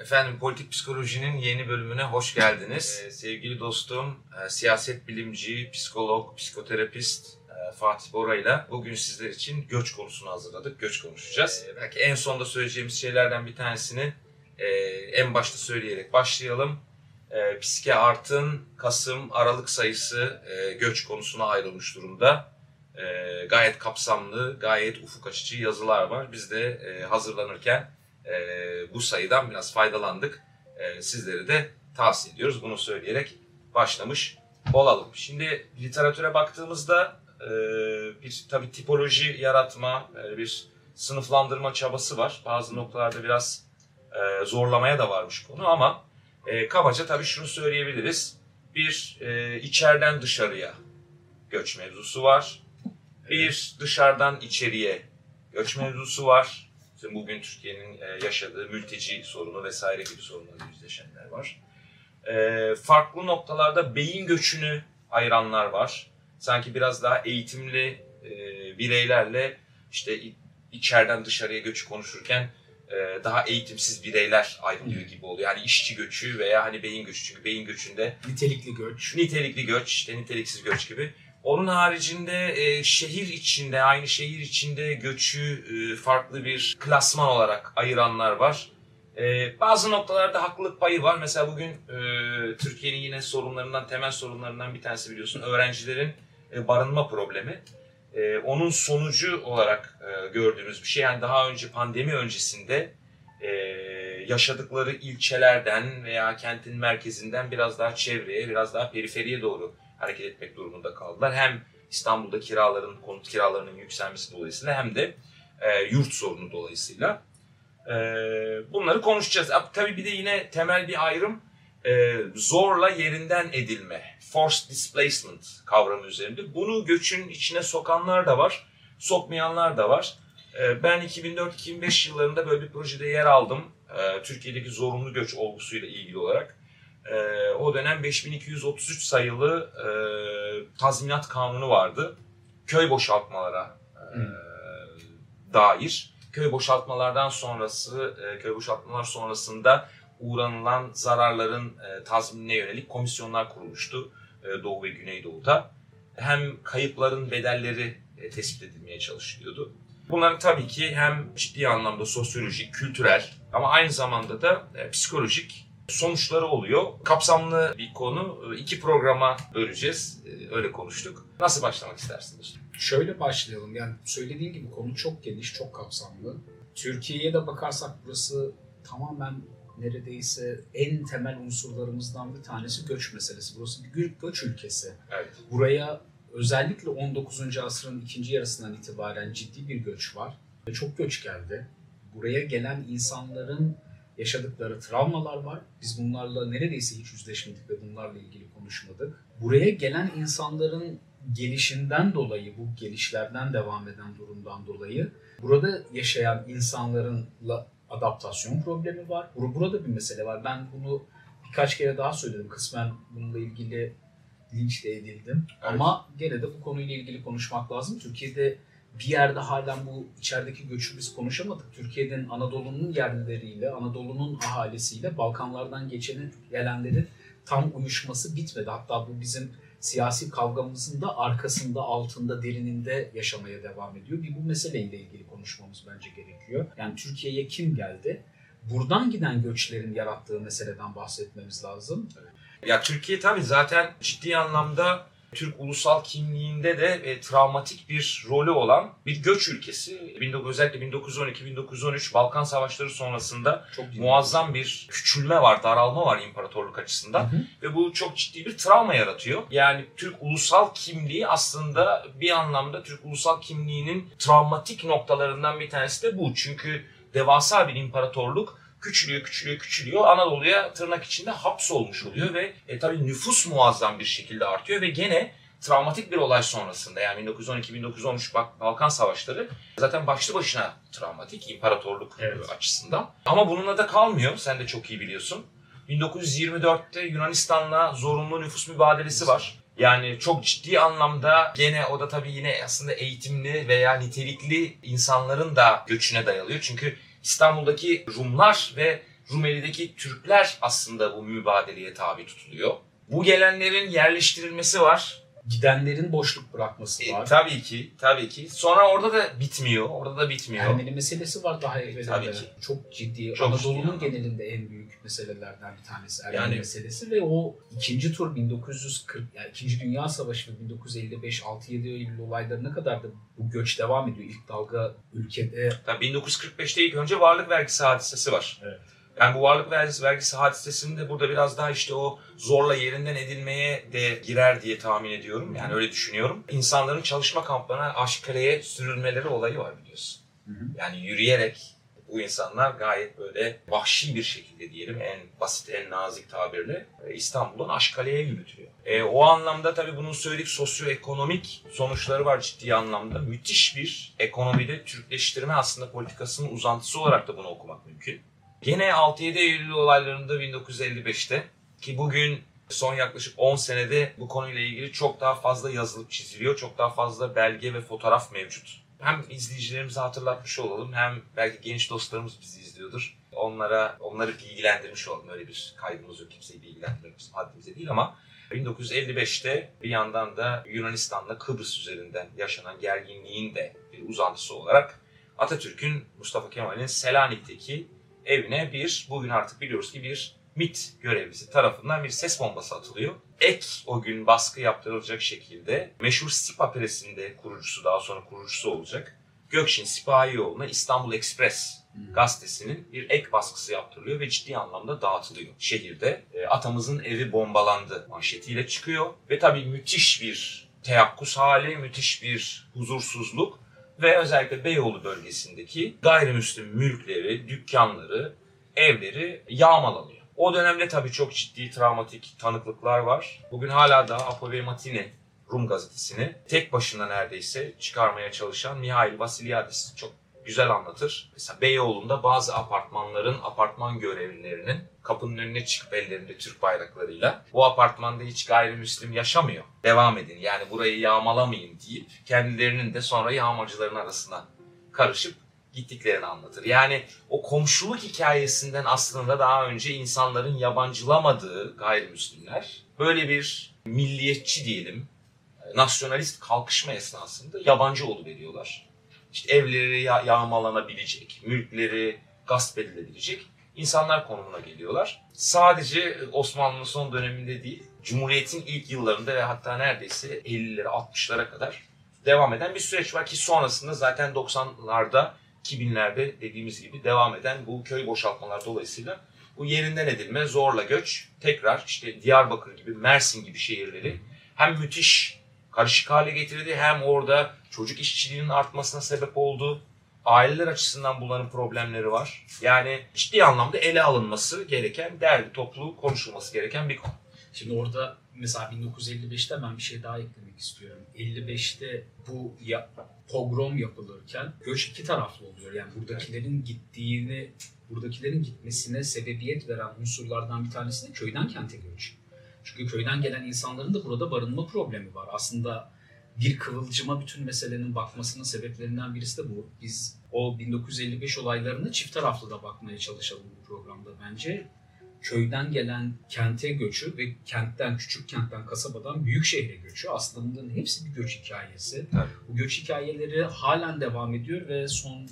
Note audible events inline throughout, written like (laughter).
Efendim politik psikolojinin yeni bölümüne hoş geldiniz. (laughs) Ee, sevgili dostum, e, siyaset bilimci, psikolog, psikoterapist e, Fatih Bora ile bugün sizler için göç konusunu hazırladık. Göç konuşacağız. Ee, belki en sonda söyleyeceğimiz şeylerden bir tanesini e, en başta söyleyerek başlayalım. E, Psike Art'ın Kasım, Aralık sayısı e, göç konusuna ayrılmış durumda. E, gayet kapsamlı, gayet ufuk açıcı yazılar var. Biz de e, hazırlanırken e, bu sayıdan biraz faydalandık. E, sizleri de tavsiye ediyoruz. Bunu söyleyerek başlamış olalım. Şimdi literatüre baktığımızda e, bir tabii tipoloji yaratma, e, bir sınıflandırma çabası var. Bazı noktalarda biraz e, zorlamaya da varmış konu ama e, kabaca tabii şunu söyleyebiliriz. Bir e, içeriden dışarıya göç mevzusu var. Bir dışarıdan içeriye göç mevzusu var. İşte bugün Türkiye'nin e, yaşadığı mülteci sorunu vesaire gibi sorunlarla yüzleşenler var. E, farklı noktalarda beyin göçünü ayıranlar var. Sanki biraz daha eğitimli e, bireylerle işte içeriden dışarıya göçü konuşurken daha eğitimsiz bireyler ayrılıyor gibi oluyor. Yani işçi göçü veya hani beyin göçü. Çünkü beyin göçünde Nitelikli göç. nitelikli göç, işte niteliksiz göç gibi. Onun haricinde e, şehir içinde, aynı şehir içinde göçü e, farklı bir klasman olarak ayıranlar var. E, bazı noktalarda haklılık payı var. Mesela bugün e, Türkiye'nin yine sorunlarından, temel sorunlarından bir tanesi biliyorsun öğrencilerin e, barınma problemi. E, onun sonucu olarak e, gördüğümüz bir şey. Yani daha önce pandemi öncesinde e, yaşadıkları ilçelerden veya kentin merkezinden biraz daha çevreye, biraz daha periferiye doğru hareket etmek durumunda kaldılar. Hem İstanbul'da kiraların, konut kiralarının yükselmesi dolayısıyla hem de e, yurt sorunu dolayısıyla. E, bunları konuşacağız. Ab- Tabii bir de yine temel bir ayrım e, zorla yerinden edilme, forced displacement kavramı üzerinde. Bunu göçün içine sokanlar da var, sokmayanlar da var. E, ben 2004-2005 yıllarında böyle bir projede yer aldım. E, Türkiye'deki zorunlu göç olgusuyla ilgili olarak. E, o dönem 5233 sayılı e, tazminat kanunu vardı. Köy boşaltmalara e, Hmm. dair. Köy boşaltmalardan sonrası, e, köy boşaltmalar sonrasında uğranılan zararların e, tazminine yönelik komisyonlar kurulmuştu e, Doğu ve Güneydoğu'da. Hem kayıpların bedelleri e, tespit edilmeye çalışılıyordu. Bunların tabii ki hem ciddi anlamda sosyolojik, kültürel ama aynı zamanda da e, psikolojik sonuçları oluyor. Kapsamlı bir konu. İki programa böleceğiz. E, öyle konuştuk. Nasıl başlamak istersiniz? Şöyle başlayalım. Yani söylediğin gibi konu çok geniş, çok kapsamlı. Türkiye'ye de bakarsak burası tamamen neredeyse en temel unsurlarımızdan bir tanesi göç meselesi. Burası bir gö- göç ülkesi. Evet. Buraya özellikle 19. asrın ikinci yarısından itibaren ciddi bir göç var. Çok göç geldi. Buraya gelen insanların yaşadıkları travmalar var. Biz bunlarla neredeyse hiç yüzleşmedik ve bunlarla ilgili konuşmadık. Buraya gelen insanların gelişinden dolayı, bu gelişlerden devam eden durumdan dolayı burada yaşayan insanlarınla adaptasyon problemi var. Bur- Burada bir mesele var. Ben bunu birkaç kere daha söyledim. Kısmen bununla ilgili linç de edildim. Evet. Ama gene de bu konuyla ilgili konuşmak lazım. Türkiye'de bir yerde halen bu içerideki göçü biz konuşamadık. Türkiye'nin Anadolu'nun yerlileriyle, Anadolu'nun ahalisiyle Balkanlardan geçenin, gelenlerin tam uyuşması bitmedi. Hatta bu bizim siyasi kavgamızın da arkasında, altında, derininde yaşamaya devam ediyor. Bir bu meseleyle ilgili konuşmamız bence gerekiyor. Yani Türkiye'ye kim geldi? Buradan giden göçlerin yarattığı meseleden bahsetmemiz lazım. Ya Türkiye tabii zaten ciddi anlamda Türk ulusal kimliğinde de e, travmatik bir rolü olan bir göç ülkesi. 19, özellikle 1912-1913 Balkan Savaşları sonrasında Çok muazzam bir küçülme var, daralma var imparatorluk açısından. Hı hı. Ve bu çok ciddi bir travma yaratıyor. Yani Türk ulusal kimliği aslında bir anlamda Türk ulusal kimliğinin travmatik noktalarından bir tanesi de bu. Çünkü devasa bir imparatorluk küçülüyor, küçülüyor, küçülüyor. Anadolu'ya tırnak içinde hapsolmuş oluyor ve e, tabii nüfus muazzam bir şekilde artıyor ve gene travmatik bir olay sonrasında yani 1912-1913 Bak- Balkan Savaşları zaten başlı başına travmatik imparatorluk Evet. açısından. Ama bununla da kalmıyor. Sen de çok iyi biliyorsun. 1924'te Yunanistan'la zorunlu nüfus mübadelesi var. Yani çok ciddi anlamda gene o da tabii yine aslında eğitimli veya nitelikli insanların da göçüne dayalıyor. Çünkü İstanbul'daki Rumlar ve Rumeli'deki Türkler aslında bu mübadeleye tabi tutuluyor. Bu gelenlerin yerleştirilmesi var. Gidenlerin boşluk bırakması E, var. tabii ki, tabii ki. Sonra orada da bitmiyor, orada da bitmiyor. Ermeni meselesi var daha evvelinde. Tabii ki. Çok ciddi. Çok Anadolu'nun ciddi. genelinde en büyük meselelerden bir tanesi Ermeni Yani- meselesi ve o ikinci tur 1940 yani İkinci Dünya Savaşı ve 1955 6-7 Eylül olaylarına kadar da bu göç devam ediyor. İlk dalga ülkede Tabii 1945'te ilk önce varlık vergisi hadisesi var. Evet. Yani bu varlık vergisi, vergisi hadisesinde burada biraz daha işte o zorla yerinden edilmeye de girer diye tahmin ediyorum. Yani öyle düşünüyorum. İnsanların çalışma kamplarına Aşkale'ye sürülmeleri olayı var biliyorsun. Yani yürüyerek bu insanlar gayet böyle vahşi bir şekilde diyelim en basit en nazik tabirle e, İstanbul'dan Aşkale'ye yürütülüyor. E, o anlamda tabii bunun söyledik sosyoekonomik sonuçları var ciddi anlamda. Müthiş bir ekonomide Türkleştirme aslında politikasının uzantısı olarak da bunu okumak mümkün. Gene 6-7 Eylül olaylarında 1955'te ki bugün son yaklaşık 10 senede bu konuyla ilgili çok daha fazla yazılıp çiziliyor. Çok daha fazla belge ve fotoğraf mevcut. Hem izleyicilerimize hatırlatmış olalım hem belki genç dostlarımız bizi izliyordur. Onlara onları bilgilendirmiş olalım. Öyle bir kaygımız yok. Kimseyi bilgilendirmek bizim haddimize değil ama 1955'te bir yandan da Yunanistan'la Kıbrıs üzerinden yaşanan gerginliğin de bir uzantısı olarak Atatürk'ün Mustafa Kemal'in Selanik'teki evine bir, bugün artık biliyoruz ki bir MIT görevlisi tarafından bir ses bombası atılıyor. Ek o gün baskı yaptırılacak şekilde meşhur Sipa presinde kurucusu daha sonra kurucusu olacak. Gökşin Sipahioğlu'na İstanbul Express gazetesinin bir ek baskısı yaptırılıyor ve ciddi anlamda dağıtılıyor şehirde. E, atamızın evi bombalandı manşetiyle çıkıyor ve tabii müthiş bir teyakkuz hali, müthiş bir huzursuzluk ve özellikle Beyoğlu bölgesindeki gayrimüslim mülkleri, dükkanları, evleri yağmalanıyor. O dönemde tabii çok ciddi travmatik tanıklıklar var. Bugün hala da Apo ve Matine Rum gazetesini tek başına neredeyse çıkarmaya çalışan Mihail Vasiliadis çok güzel anlatır. Mesela Beyoğlu'nda bazı apartmanların apartman görevlilerinin kapının önüne çıkıp ellerinde Türk bayraklarıyla bu apartmanda hiç gayrimüslim yaşamıyor. Devam edin yani burayı yağmalamayın deyip kendilerinin de sonra yağmacıların arasına karışıp gittiklerini anlatır. Yani o komşuluk hikayesinden aslında daha önce insanların yabancılamadığı gayrimüslimler böyle bir milliyetçi diyelim, nasyonalist kalkışma esnasında yabancı veriyorlar. İşte evleri ya- yağmalanabilecek, mülkleri gasp edilebilecek insanlar konumuna geliyorlar. Sadece Osmanlı'nın son döneminde değil, Cumhuriyet'in ilk yıllarında ve hatta neredeyse 50'lere 60'lara kadar devam eden bir süreç var ki sonrasında zaten 90'larda 2000'lerde dediğimiz gibi devam eden bu köy boşaltmalar dolayısıyla bu yerinden edilme, zorla göç tekrar işte Diyarbakır gibi, Mersin gibi şehirleri hem müthiş karışık hale getirdi hem orada çocuk işçiliğinin artmasına sebep oldu. Aileler açısından bunların problemleri var. Yani ciddi anlamda ele alınması gereken, derli toplu konuşulması gereken bir konu. Şimdi orada mesela 1955'te ben bir şey daha eklemek istiyorum. 55'te bu ya, pogrom yapılırken göç iki taraflı oluyor. Yani buradakilerin gittiğini, buradakilerin gitmesine sebebiyet veren unsurlardan bir tanesi de köyden kente göç. Çünkü köyden gelen insanların da burada barınma problemi var. Aslında bir kıvılcıma bütün meselenin bakmasının sebeplerinden birisi de bu. Biz o 1955 olaylarını çift taraflı da bakmaya çalışalım bu programda bence köyden gelen kente göçü ve kentten, küçük kentten, kasabadan büyük şehre göçü aslında bunların hepsi bir göç hikayesi. Tabii. Bu göç hikayeleri halen devam ediyor ve son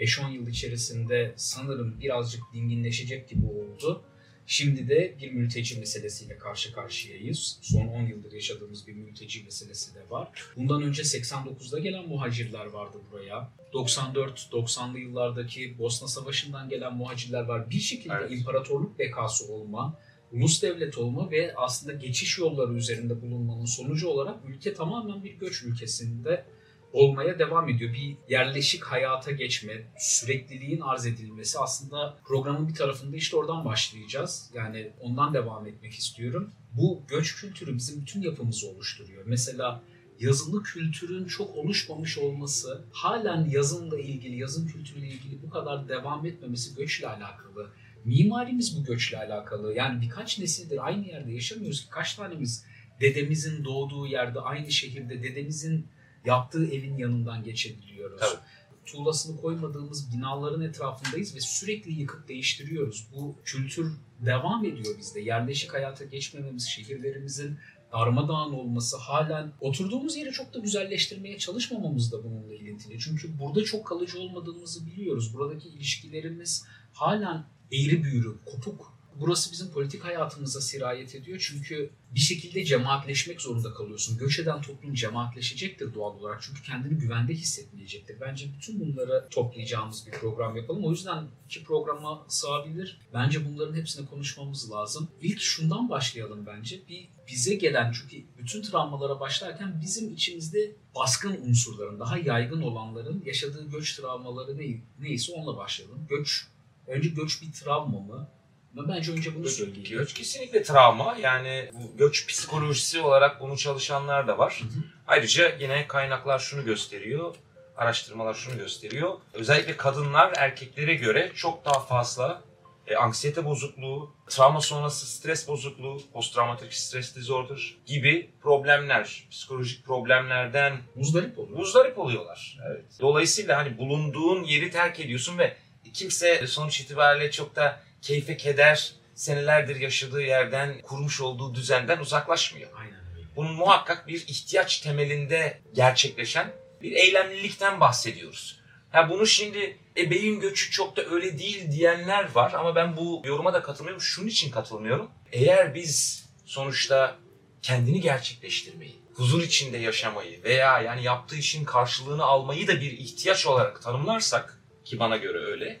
5-10 yıl içerisinde sanırım birazcık dinginleşecek gibi oldu. Şimdi de bir mülteci meselesiyle karşı karşıyayız. Son 10 yıldır yaşadığımız bir mülteci meselesi de var. Bundan önce 89'da gelen muhacirler vardı buraya. 94-90'lı yıllardaki Bosna Savaşı'ndan gelen muhacirler var. Bir şekilde Evet. imparatorluk bekası olma, ulus devlet olma ve aslında geçiş yolları üzerinde bulunmanın sonucu olarak ülke tamamen bir göç ülkesinde olmaya devam ediyor. Bir yerleşik hayata geçme, sürekliliğin arz edilmesi aslında programın bir tarafında işte oradan başlayacağız. Yani ondan devam etmek istiyorum. Bu göç kültürü bizim bütün yapımızı oluşturuyor. Mesela yazılı kültürün çok oluşmamış olması, halen yazınla ilgili, yazın kültürüyle ilgili bu kadar devam etmemesi göçle alakalı. Mimarimiz bu göçle alakalı. Yani birkaç nesildir aynı yerde yaşamıyoruz ki kaç tanemiz dedemizin doğduğu yerde, aynı şehirde dedemizin yaptığı evin yanından geçebiliyoruz. Tabii. tuğlasını koymadığımız binaların etrafındayız ve sürekli yıkıp değiştiriyoruz. Bu kültür devam ediyor bizde. Yerleşik hayata geçmememiz, şehirlerimizin darmadağın olması, halen oturduğumuz yeri çok da güzelleştirmeye çalışmamamız da bununla ilintili. Çünkü burada çok kalıcı olmadığımızı biliyoruz. Buradaki ilişkilerimiz halen eğri büğrü, kopuk. Burası bizim politik hayatımıza sirayet ediyor. Çünkü bir şekilde cemaatleşmek zorunda kalıyorsun. Göç eden toplum cemaatleşecektir doğal olarak. Çünkü kendini güvende hissetmeyecektir. Bence bütün bunları toplayacağımız bir program yapalım. O yüzden iki programa sığabilir. Bence bunların hepsini konuşmamız lazım. İlk şundan başlayalım bence. Bir bize gelen çünkü bütün travmalara başlarken bizim içimizde baskın unsurların, daha yaygın olanların yaşadığı göç travmaları ne, neyse onunla başlayalım. Göç, önce göç bir travma mı? Ben bence önce bunu söyleyeyim. Göç kesinlikle travma. Yani bu göç psikolojisi olarak bunu çalışanlar da var. Hı hı. Ayrıca yine kaynaklar şunu gösteriyor. Araştırmalar şunu gösteriyor. Özellikle kadınlar erkeklere göre çok daha fazla e, anksiyete bozukluğu, travma sonrası stres bozukluğu, posttraumatik stres disorder gibi problemler, psikolojik problemlerden Muzdarip oluyor. muzdarip oluyorlar. Evet. Dolayısıyla hani bulunduğun yeri terk ediyorsun ve kimse sonuç itibariyle çok da keyfe keder senelerdir yaşadığı yerden, kurmuş olduğu düzenden uzaklaşmıyor. Aynen. Bunun muhakkak bir ihtiyaç temelinde gerçekleşen bir eylemlilikten bahsediyoruz. Ha bunu şimdi ebeğin göçü çok da öyle değil diyenler var ama ben bu yoruma da katılmıyorum. Şunun için katılmıyorum. Eğer biz sonuçta kendini gerçekleştirmeyi, huzur içinde yaşamayı veya yani yaptığı işin karşılığını almayı da bir ihtiyaç olarak tanımlarsak ki bana göre öyle.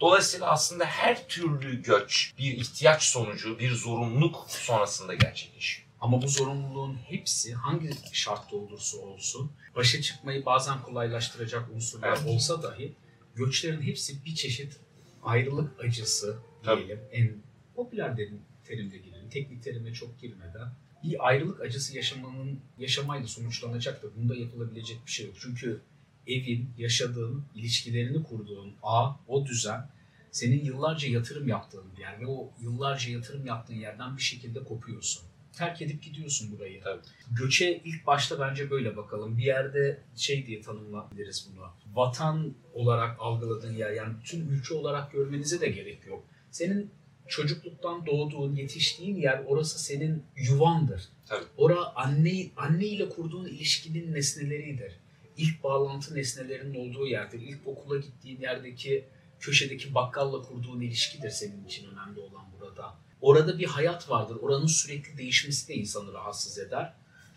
Dolayısıyla aslında her türlü göç bir ihtiyaç sonucu, bir zorunluluk sonrasında gerçekleşiyor. Ama bu zorunluluğun hepsi hangi şartta olursa olsun başa çıkmayı bazen kolaylaştıracak unsurlar Evet. olsa dahi göçlerin hepsi bir çeşit ayrılık acısı Tabii. diyelim. En popüler derim, terimde girelim. Teknik terime çok girmeden. Bir ayrılık acısı yaşamanın yaşamayla sonuçlanacaktır. Bunda yapılabilecek bir şey yok. Çünkü evin, yaşadığın, ilişkilerini kurduğun ağ, o düzen senin yıllarca yatırım yaptığın bir yer ve o yıllarca yatırım yaptığın yerden bir şekilde kopuyorsun. Terk edip gidiyorsun burayı. Tabii. Göçe ilk başta bence böyle bakalım. Bir yerde şey diye tanımlayabiliriz bunu. Vatan olarak algıladığın yer yani bütün ülke olarak görmenize de gerek yok. Senin çocukluktan doğduğun, yetiştiğin yer orası senin yuvandır. Tabii. Ora anne, anne ile kurduğun ilişkinin nesneleridir. İlk bağlantı nesnelerinin olduğu yerdir. İlk okula gittiğin yerdeki köşedeki bakkalla kurduğun ilişkidir senin için önemli olan burada. Orada bir hayat vardır. Oranın sürekli değişmesi de insanı rahatsız eder.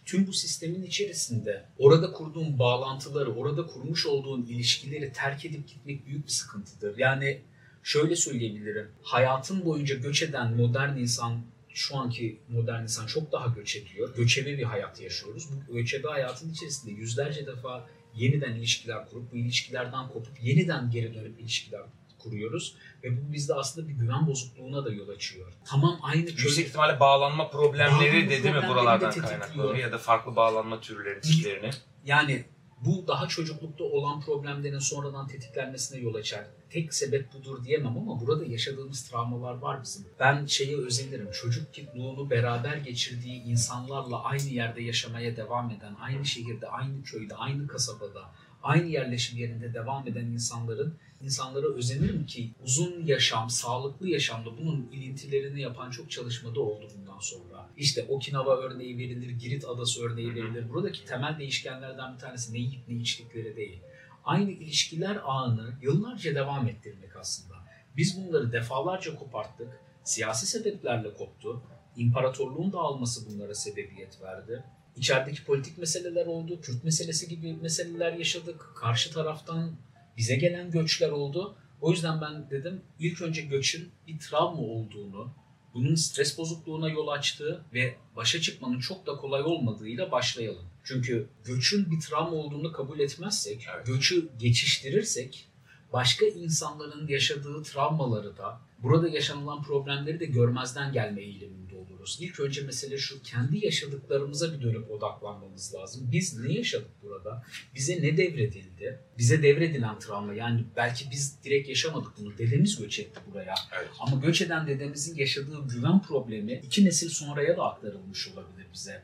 Tüm bu sistemin içerisinde orada kurduğun bağlantıları, orada kurmuş olduğun ilişkileri terk edip gitmek büyük bir sıkıntıdır. Yani şöyle söyleyebilirim. Hayatın boyunca göç eden modern insan, şu anki modern insan çok daha göç ediyor. Göçebe bir hayat yaşıyoruz. Bu göçebe hayatın içerisinde yüzlerce defa yeniden ilişkiler kurup bu ilişkilerden kopup yeniden geri dönüp ilişkiler kuruyoruz. Ve bu bizde aslında bir güven bozukluğuna da yol açıyor. Tamam aynı köy... Yüksek ihtimalle bağlanma problemleri Bağlanma de değil mi buralardan kaynaklanıyor ya da farklı bağlanma türleri, tiplerini. Yani bu daha çocuklukta olan problemlerin sonradan tetiklenmesine yol açar. Tek sebep budur diyemem ama burada yaşadığımız travmalar var bizim. Ben şeye özenirim. Çocukluğunu beraber geçirdiği insanlarla aynı yerde yaşamaya devam eden, aynı şehirde, aynı köyde, aynı kasabada, aynı yerleşim yerinde devam eden insanların insanlara özenirim ki uzun yaşam, sağlıklı yaşamda bunun ilintilerini yapan çok çalışmada oldu bundan sonra. İşte Okinawa örneği verilir, Girit Adası örneği verilir. Buradaki temel değişkenlerden bir tanesi ne yiyip ne içtikleri değil. Aynı ilişkiler ağını yıllarca devam ettirmek aslında. Biz bunları defalarca koparttık. Siyasi sebeplerle koptu. İmparatorluğun dağılması bunlara sebebiyet verdi. İçerideki politik meseleler oldu. Kürt meselesi gibi meseleler yaşadık. Karşı taraftan bize gelen göçler oldu. O yüzden ben dedim ilk önce göçün bir travma olduğunu, bunun stres bozukluğuna yol açtığı ve başa çıkmanın çok da kolay olmadığıyla başlayalım. Çünkü göçün bir travma olduğunu kabul etmezsek, göçü geçiştirirsek başka insanların yaşadığı travmaları da, burada yaşanılan problemleri de görmezden gelme eğiliminde oluruz. İlk önce mesele şu, kendi yaşadıklarımıza bir dönüp odaklanmamız lazım. Biz ne yaşadık burada? Bize ne devredildi? Bize devredilen travma, yani belki biz direkt yaşamadık bunu, dedemiz göç etti buraya. Evet. Ama göç eden dedemizin yaşadığı güven problemi iki nesil sonraya da aktarılmış olabilir bize.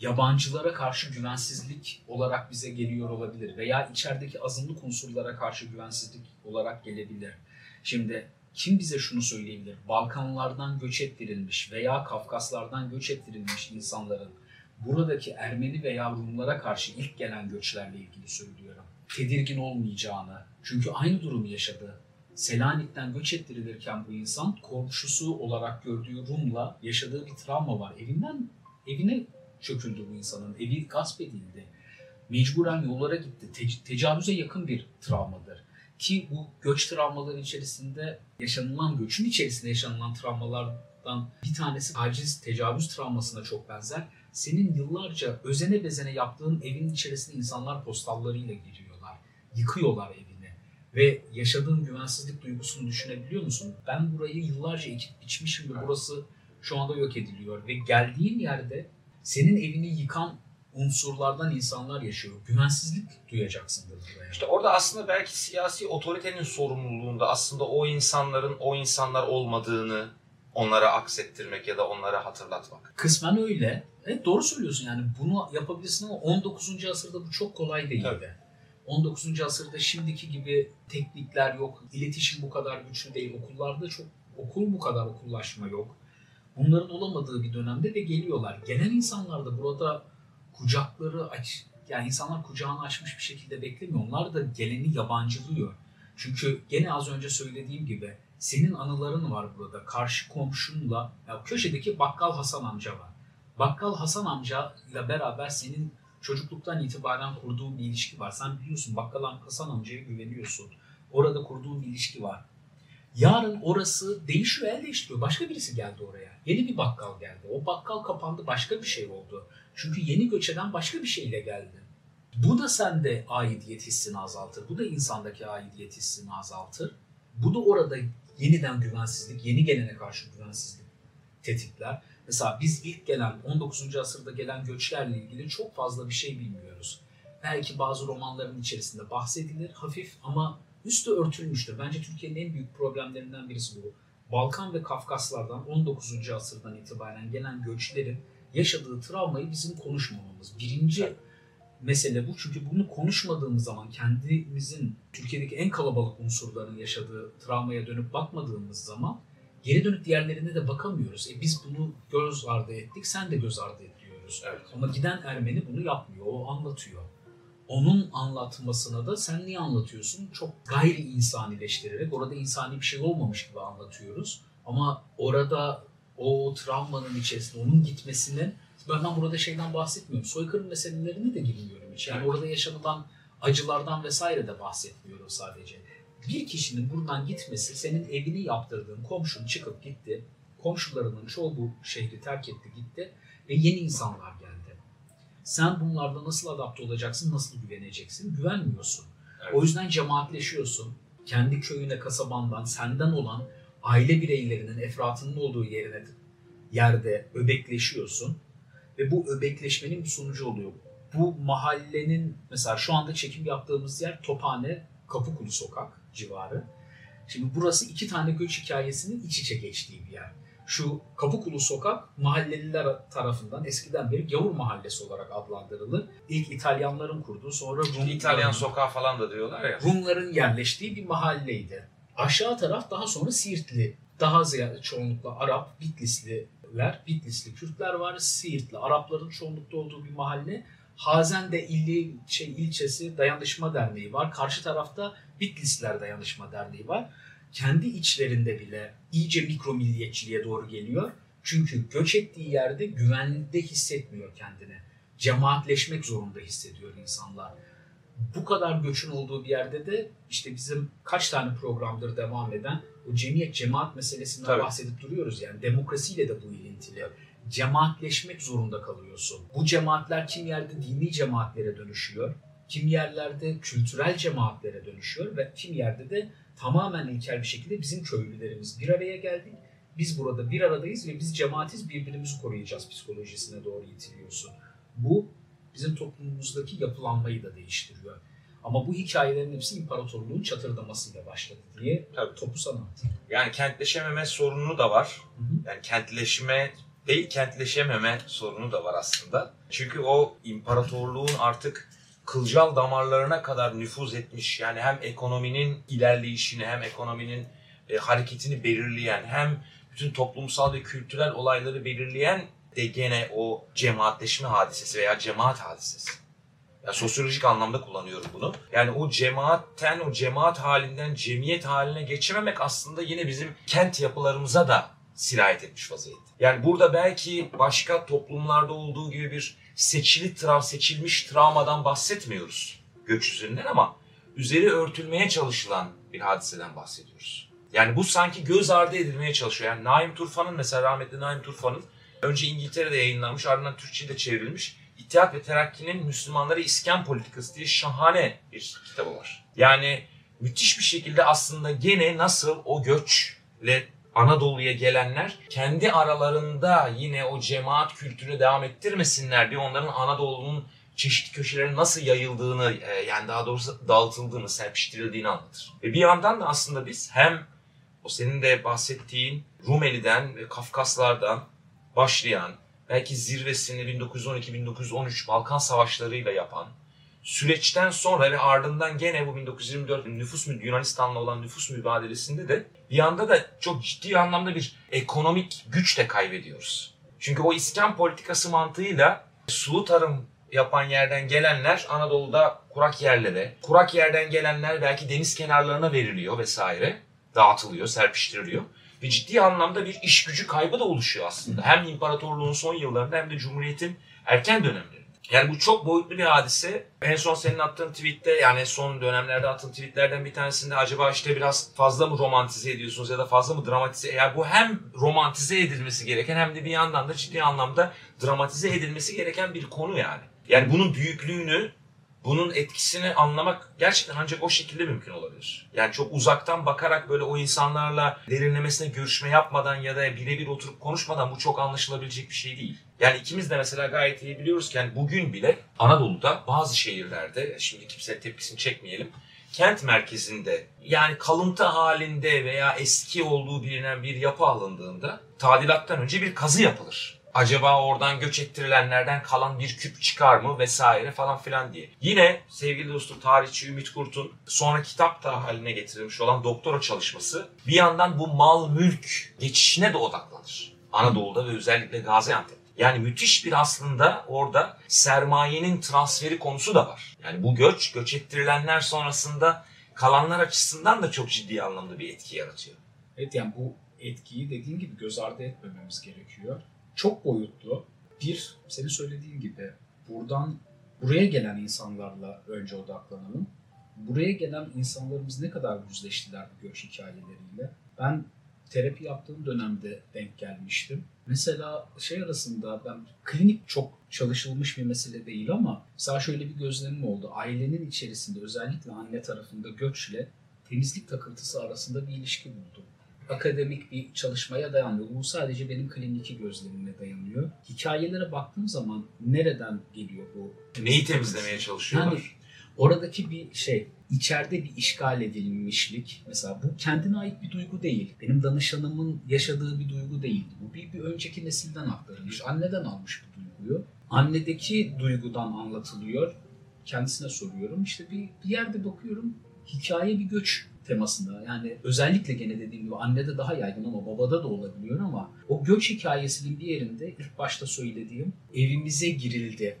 yabancılara karşı güvensizlik olarak bize geliyor olabilir veya içerideki azınlık unsurlara karşı güvensizlik olarak gelebilir. Şimdi kim bize şunu söyleyebilir? Balkanlardan göç ettirilmiş veya Kafkaslardan göç ettirilmiş insanların buradaki Ermeni veya Rumlara karşı ilk gelen göçlerle ilgili söylüyorum. Tedirgin olmayacağını. Çünkü aynı durumu yaşadı. Selanik'ten göç ettirilirken bu insan komşusu olarak gördüğü Rum'la yaşadığı bir travma var. Evinden evine çöküldü bu insanın. Evi gasp edildi. Mecburen yollara gitti. Te- tecavüze yakın bir travmadır. Ki bu göç travmaları içerisinde yaşanılan, göçün içerisinde yaşanılan travmalardan bir tanesi taciz, tecavüz travmasına çok benzer. Senin yıllarca özene bezene yaptığın evin içerisine insanlar postallarıyla giriyorlar. Yıkıyorlar evini. Ve yaşadığın güvensizlik duygusunu düşünebiliyor musun? Ben burayı yıllarca ekip biçmişim ve Evet. burası şu anda yok ediliyor. Ve geldiğin yerde senin evini yıkan unsurlardan insanlar yaşıyor. Güvensizlik duyacaksındır buraya. İşte orada aslında belki siyasi otoritenin sorumluluğunda aslında o insanların o insanlar olmadığını onlara aksettirmek ya da onlara hatırlatmak. Kısmen öyle. Evet doğru söylüyorsun yani bunu yapabilirsin ama 19. asırda bu çok kolay değildi. Tabii. 19. asırda şimdiki gibi teknikler yok, iletişim bu kadar güçlü değil, okullarda çok okul bu kadar okullaşma yok. Bunların olamadığı bir dönemde de geliyorlar. Gelen insanlar da burada kucakları aç, yani insanlar kucağını açmış bir şekilde beklemiyor. Onlar da geleni yabancılıyor. Çünkü gene az önce söylediğim gibi senin anıların var burada. Karşı komşunla, ya köşedeki bakkal Hasan amca var. Bakkal Hasan amca ile beraber senin çocukluktan itibaren kurduğun bir ilişki var. Sen biliyorsun bakkal Hasan amcaya güveniyorsun. Orada kurduğun bir ilişki var. Yarın orası değişiyor, el değiştiriyor. Başka birisi geldi oraya. Yeni bir bakkal geldi. O bakkal kapandı, başka bir şey oldu. Çünkü yeni göç eden başka bir şeyle geldi. Bu da sende aidiyet hissini azaltır. Bu da insandaki aidiyet hissini azaltır. Bu da orada yeniden güvensizlik, yeni gelene karşı güvensizlik tetikler. Mesela biz ilk gelen 19. asırda gelen göçlerle ilgili çok fazla bir şey bilmiyoruz. Belki bazı romanların içerisinde bahsedilir hafif ama üstü örtülmüştür. Bence Türkiye'nin en büyük problemlerinden birisi bu. Balkan ve Kafkaslardan 19. asırdan itibaren gelen göçlerin yaşadığı travmayı bizim konuşmamamız. Birinci Evet. mesele bu. Çünkü bunu konuşmadığımız zaman kendimizin Türkiye'deki en kalabalık unsurların yaşadığı travmaya dönüp bakmadığımız zaman geri dönüp diğerlerine de bakamıyoruz. E biz bunu göz ardı ettik, sen de göz ardı ediyoruz. Evet. Ama giden Ermeni bunu yapmıyor, o anlatıyor. Onun anlatmasına da sen niye anlatıyorsun? Çok gayri insanileştirerek orada insani bir şey olmamış gibi anlatıyoruz. Ama orada o travmanın içerisinde onun gitmesinin ben, ben burada şeyden bahsetmiyorum. Soykırım meselelerine de girmiyorum hiç. Yani orada yaşanılan acılardan vesaire de bahsetmiyorum sadece. Bir kişinin buradan gitmesi senin evini yaptırdığın komşun çıkıp gitti. Komşularının çoğu bu şehri terk etti gitti ve yeni insanlar geldi. Sen bunlarla nasıl adapte olacaksın, nasıl güveneceksin? Güvenmiyorsun. Evet. O yüzden cemaatleşiyorsun. Kendi köyüne, kasabandan, senden olan aile bireylerinin, efratının olduğu yerine yerde öbekleşiyorsun. Ve bu öbekleşmenin bir sonucu oluyor. Bu mahallenin, mesela şu anda çekim yaptığımız yer Tophane, Kapıkulu Sokak civarı. Şimdi burası iki tane göç hikayesinin iç içe geçtiği bir yer. Şu Kapıkulu Sokak mahalleliler tarafından eskiden beri Gavur Mahallesi olarak adlandırılır. İlk İtalyanların kurduğu sonra Rum İtalyan sokağı falan da diyorlar ya. Rumların yerleştiği bir mahalleydi. Aşağı taraf daha sonra Siirtli, daha ziyade çoğunlukla Arap, Bitlisliler, Bitlisli Kürtler var. Siirtli, Arapların çoğunlukta olduğu bir mahalle. Hazen'de illi, şey, ilçesi Dayanışma Derneği var. Karşı tarafta Bitlisler Dayanışma Derneği var. Kendi içlerinde bile iyice mikro milliyetçiliğe doğru geliyor. Çünkü göç ettiği yerde güvenlikte hissetmiyor kendini. Cemaatleşmek zorunda hissediyor insanlar bu kadar göçün olduğu bir yerde de işte bizim kaç tane programdır devam eden o cemiyet cemaat meselesinden Tabii. bahsedip duruyoruz yani demokrasiyle de bu ilintili. Cemaatleşmek zorunda kalıyorsun. Bu cemaatler kim yerde dini cemaatlere dönüşüyor, kim yerlerde kültürel cemaatlere dönüşüyor ve kim yerde de tamamen ilkel bir şekilde bizim köylülerimiz bir araya geldik. Biz burada bir aradayız ve biz cemaatiz birbirimizi koruyacağız psikolojisine doğru itiliyorsun. Bu bizim toplumumuzdaki yapılanmayı da değiştiriyor. Ama bu hikayelerin hepsi imparatorluğun çatırdamasıyla başladı diye Tabii. topu sana atayım. Yani kentleşememe sorunu da var. Hı hı. Yani kentleşme değil kentleşememe sorunu da var aslında. Çünkü o imparatorluğun artık kılcal damarlarına kadar nüfuz etmiş yani hem ekonominin ilerleyişini hem ekonominin e, hareketini belirleyen hem bütün toplumsal ve kültürel olayları belirleyen de gene o cemaatleşme hadisesi veya cemaat hadisesi. Yani sosyolojik anlamda kullanıyorum bunu. Yani o cemaatten, o cemaat halinden cemiyet haline geçememek aslında yine bizim kent yapılarımıza da sirayet etmiş vaziyette. Yani burada belki başka toplumlarda olduğu gibi bir seçili trav, seçilmiş travmadan bahsetmiyoruz göç üzerinden ama üzeri örtülmeye çalışılan bir hadiseden bahsediyoruz. Yani bu sanki göz ardı edilmeye çalışıyor. Yani Naim Turfan'ın mesela rahmetli Naim Turfan'ın önce İngiltere'de yayınlanmış ardından Türkçe'de çevrilmiş İttihat ve Terakki'nin Müslümanları İskan Politikası diye şahane bir kitabı var. Yani müthiş bir şekilde aslında gene nasıl o göçle Anadolu'ya gelenler kendi aralarında yine o cemaat kültürünü devam ettirmesinler diye onların Anadolu'nun çeşitli köşelere nasıl yayıldığını yani daha doğrusu dağıtıldığını, serpiştirildiğini anlatır. Ve bir yandan da aslında biz hem o senin de bahsettiğin Rumeli'den ve Kafkaslardan başlayan belki zirvesini 1912-1913 Balkan Savaşları'yla yapan süreçten sonra ve ardından gene bu 1924 nüfus Yunanistan'la olan nüfus mübadelesinde de bir yanda da çok ciddi anlamda bir ekonomik güç de kaybediyoruz. Çünkü o iskan politikası mantığıyla sulu tarım yapan yerden gelenler Anadolu'da kurak yerlere, kurak yerden gelenler belki deniz kenarlarına veriliyor vesaire, dağıtılıyor, serpiştiriliyor. Ve ciddi anlamda bir iş gücü kaybı da oluşuyor aslında. Hem imparatorluğun son yıllarında hem de Cumhuriyet'in erken dönemlerinde. Yani bu çok boyutlu bir hadise. En son senin attığın tweette yani son dönemlerde attığın tweetlerden bir tanesinde acaba işte biraz fazla mı romantize ediyorsunuz ya da fazla mı dramatize? Yani bu hem romantize edilmesi gereken hem de bir yandan da ciddi anlamda dramatize edilmesi gereken bir konu yani. Yani bunun büyüklüğünü, bunun etkisini anlamak gerçekten ancak o şekilde mümkün olabilir. Yani çok uzaktan bakarak böyle o insanlarla derinlemesine görüşme yapmadan ya da birebir oturup konuşmadan bu çok anlaşılabilecek bir şey değil. Yani ikimiz de mesela gayet iyi biliyoruz ki yani bugün bile Anadolu'da bazı şehirlerde, şimdi kimsenin tepkisini çekmeyelim, kent merkezinde yani kalıntı halinde veya eski olduğu bilinen bir yapı alındığında tadilattan önce bir kazı yapılır acaba oradan göç ettirilenlerden kalan bir küp çıkar mı vesaire falan filan diye. Yine sevgili dostum tarihçi Ümit Kurt'un sonra kitap da haline getirilmiş olan doktora çalışması bir yandan bu mal mülk geçişine de odaklanır. Anadolu'da ve özellikle Gaziantep. Yani müthiş bir aslında orada sermayenin transferi konusu da var. Yani bu göç, göç ettirilenler sonrasında kalanlar açısından da çok ciddi anlamda bir etki yaratıyor. Evet yani bu etkiyi dediğin gibi göz ardı etmememiz gerekiyor çok boyutlu. Bir, senin söylediğin gibi buradan buraya gelen insanlarla önce odaklanalım. Buraya gelen insanlarımız ne kadar yüzleştiler bu göç hikayeleriyle? Ben terapi yaptığım dönemde denk gelmiştim. Mesela şey arasında ben klinik çok çalışılmış bir mesele değil ama mesela şöyle bir gözlemim oldu. Ailenin içerisinde özellikle anne tarafında göçle temizlik takıntısı arasında bir ilişki buldum akademik bir çalışmaya dayanmıyor. Bu sadece benim kliniki gözlemime dayanıyor. Hikayelere baktığım zaman nereden geliyor bu? Neyi temizlemeye çalışıyorlar? Yani oradaki bir şey, içeride bir işgal edilmişlik. Mesela bu kendine ait bir duygu değil. Benim danışanımın yaşadığı bir duygu değildi. Bu bir, bir önceki nesilden aktarılmış. Anneden almış bu duyguyu. Annedeki duygudan anlatılıyor. Kendisine soruyorum. İşte bir, bir yerde bakıyorum hikaye bir göç temasında. Yani özellikle gene dediğim gibi annede daha yaygın ama babada da olabiliyor ama o göç hikayesinin bir yerinde ilk başta söylediğim evimize girildi,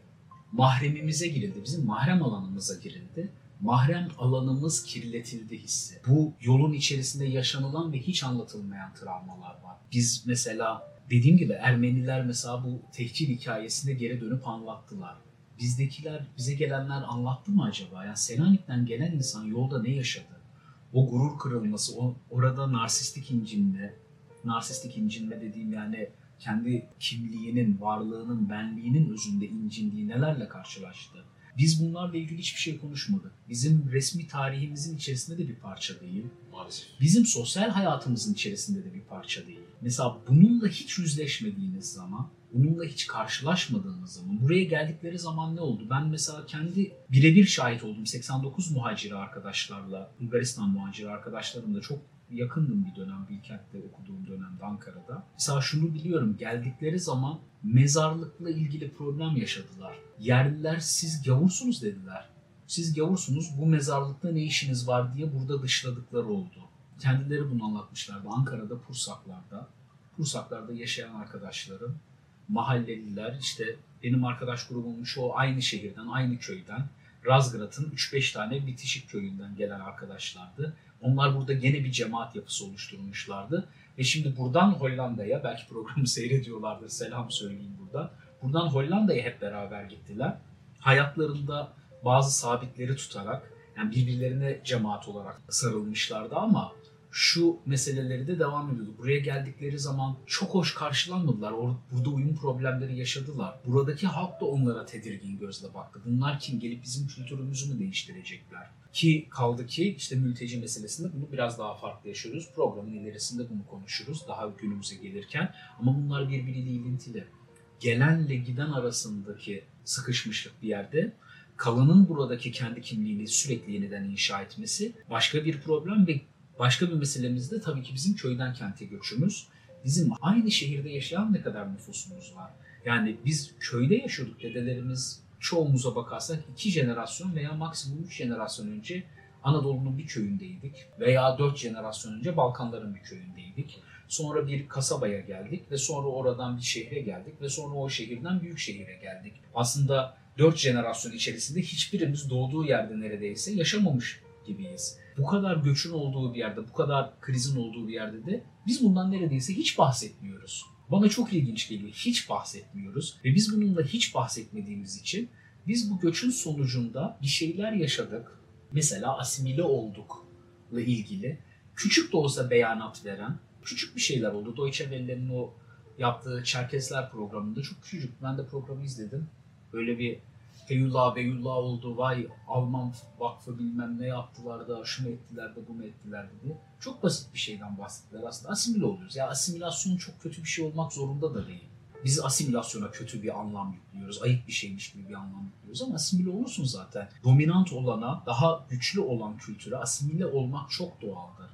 mahremimize girildi, bizim mahrem alanımıza girildi. Mahrem alanımız kirletildi hissi. Bu yolun içerisinde yaşanılan ve hiç anlatılmayan travmalar var. Biz mesela dediğim gibi Ermeniler mesela bu tehcir hikayesinde geri dönüp anlattılar. Bizdekiler, bize gelenler anlattı mı acaba? Yani Selanik'ten gelen insan yolda ne yaşadı? o gurur kırılması, o, orada narsistik incinme, narsistik incinme dediğim yani kendi kimliğinin, varlığının, benliğinin özünde incindiği nelerle karşılaştı. Biz bunlarla ilgili hiçbir şey konuşmadık. Bizim resmi tarihimizin içerisinde de bir parça değil. Maalesef. Bizim sosyal hayatımızın içerisinde de bir parça değil. Mesela bununla hiç yüzleşmediğiniz zaman Bununla hiç karşılaşmadığımız zaman, buraya geldikleri zaman ne oldu? Ben mesela kendi birebir şahit oldum. 89 muhaciri arkadaşlarla, Bulgaristan muhaciri arkadaşlarımla çok yakındım bir dönem Bilkent'te okuduğum dönemde Ankara'da. Mesela şunu biliyorum geldikleri zaman mezarlıkla ilgili problem yaşadılar. Yerliler siz gavursunuz dediler. Siz gavursunuz bu mezarlıkta ne işiniz var diye burada dışladıkları oldu. Kendileri bunu anlatmışlardı Ankara'da Pursaklar'da. Pursaklar'da yaşayan arkadaşlarım, mahalleliler işte benim arkadaş grubumun çoğu aynı şehirden, aynı köyden. Razgrad'ın 3-5 tane bitişik köyünden gelen arkadaşlardı. Onlar burada gene bir cemaat yapısı oluşturmuşlardı. Ve şimdi buradan Hollanda'ya, belki programı (laughs) seyrediyorlardır, selam söyleyeyim burada. Buradan Hollanda'ya hep beraber gittiler. Hayatlarında bazı sabitleri tutarak, yani birbirlerine cemaat olarak sarılmışlardı ama şu meseleleri de devam ediyordu. Buraya geldikleri zaman çok hoş karşılanmadılar. Burada uyum problemleri yaşadılar. Buradaki halk da onlara tedirgin gözle baktı. Bunlar kim? Gelip bizim kültürümüzü mü değiştirecekler? Ki kaldı ki işte mülteci meselesinde bunu biraz daha farklı yaşıyoruz. Programın ilerisinde bunu konuşuruz daha günümüze gelirken. Ama bunlar birbiriyle ilintili. Gelenle giden arasındaki sıkışmışlık bir yerde kalanın buradaki kendi kimliğini sürekli yeniden inşa etmesi başka bir problem ve başka bir meselemiz de tabii ki bizim köyden kente göçümüz. Bizim aynı şehirde yaşayan ne kadar nüfusumuz var. Yani biz köyde yaşıyorduk dedelerimiz çoğumuza bakarsak iki jenerasyon veya maksimum üç jenerasyon önce Anadolu'nun bir köyündeydik veya dört jenerasyon önce Balkanların bir köyündeydik. Sonra bir kasabaya geldik ve sonra oradan bir şehre geldik ve sonra o şehirden büyük şehire geldik. Aslında dört jenerasyon içerisinde hiçbirimiz doğduğu yerde neredeyse yaşamamış gibiyiz. Bu kadar göçün olduğu bir yerde, bu kadar krizin olduğu bir yerde de biz bundan neredeyse hiç bahsetmiyoruz. Bana çok ilginç geliyor. Hiç bahsetmiyoruz ve biz bununla hiç bahsetmediğimiz için biz bu göçün sonucunda bir şeyler yaşadık. Mesela asimile oldukla ilgili küçük de olsa beyanat veren küçük bir şeyler oldu. Deutsche Welle'nin o yaptığı Çerkesler programında çok küçücük. Ben de programı izledim. Böyle bir Eyullah Beyullah oldu. Vay Alman vakfı bilmem ne yaptılar da şunu ettiler de bunu ettiler dedi. Çok basit bir şeyden bahsettiler aslında. Asimile oluyoruz. Ya asimilasyon çok kötü bir şey olmak zorunda da değil. Biz asimilasyona kötü bir anlam yüklüyoruz. Ayıp bir şeymiş gibi bir anlam yüklüyoruz ama asimile olursun zaten. Dominant olana, daha güçlü olan kültüre asimile olmak çok doğaldır.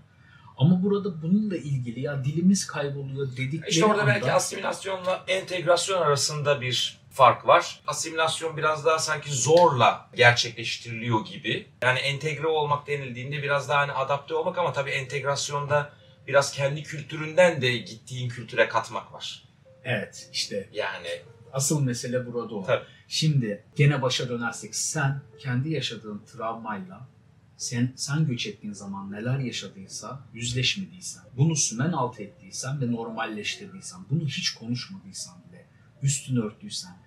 Ama burada bununla ilgili ya dilimiz kayboluyor dedikleri İşte orada belki anda- asimilasyonla entegrasyon arasında bir fark var. Asimilasyon biraz daha sanki zorla gerçekleştiriliyor gibi. Yani entegre olmak denildiğinde biraz daha hani adapte olmak ama tabii entegrasyonda biraz kendi kültüründen de gittiğin kültüre katmak var. Evet işte Yani asıl mesele burada o. Tabii. Şimdi gene başa dönersek sen kendi yaşadığın travmayla sen, sen göç ettiğin zaman neler yaşadıysa, yüzleşmediysen, bunu sümen alt ettiysen ve normalleştirdiysen, bunu hiç konuşmadıysan bile, üstünü örttüysen,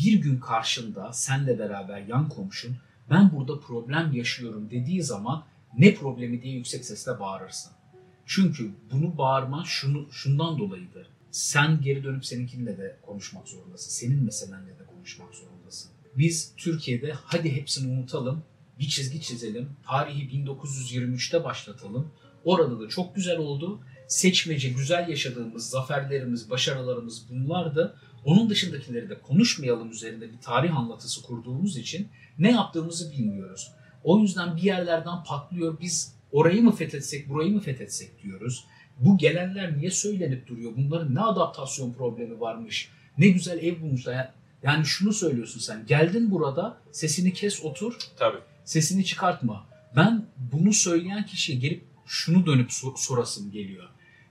bir gün karşında senle beraber yan komşun ben burada problem yaşıyorum dediği zaman ne problemi diye yüksek sesle bağırırsın. Çünkü bunu bağırma şunu, şundan dolayıdır. Sen geri dönüp seninkinle de konuşmak zorundasın. Senin meselenle de konuşmak zorundasın. Biz Türkiye'de hadi hepsini unutalım, bir çizgi çizelim, tarihi 1923'te başlatalım. Orada da çok güzel oldu. Seçmece güzel yaşadığımız zaferlerimiz, başarılarımız bunlardı. Onun dışındakileri de konuşmayalım üzerinde bir tarih anlatısı kurduğumuz için ne yaptığımızı bilmiyoruz. O yüzden bir yerlerden patlıyor. Biz orayı mı fethetsek, burayı mı fethetsek diyoruz. Bu gelenler niye söylenip duruyor? Bunların ne adaptasyon problemi varmış? Ne güzel ev bulmuşlar. Yani- şunu söylüyorsun sen. Geldin burada, sesini kes otur, tabii. sesini çıkartma. Ben bunu söyleyen kişiye gelip şunu dönüp so- sorasım geliyor.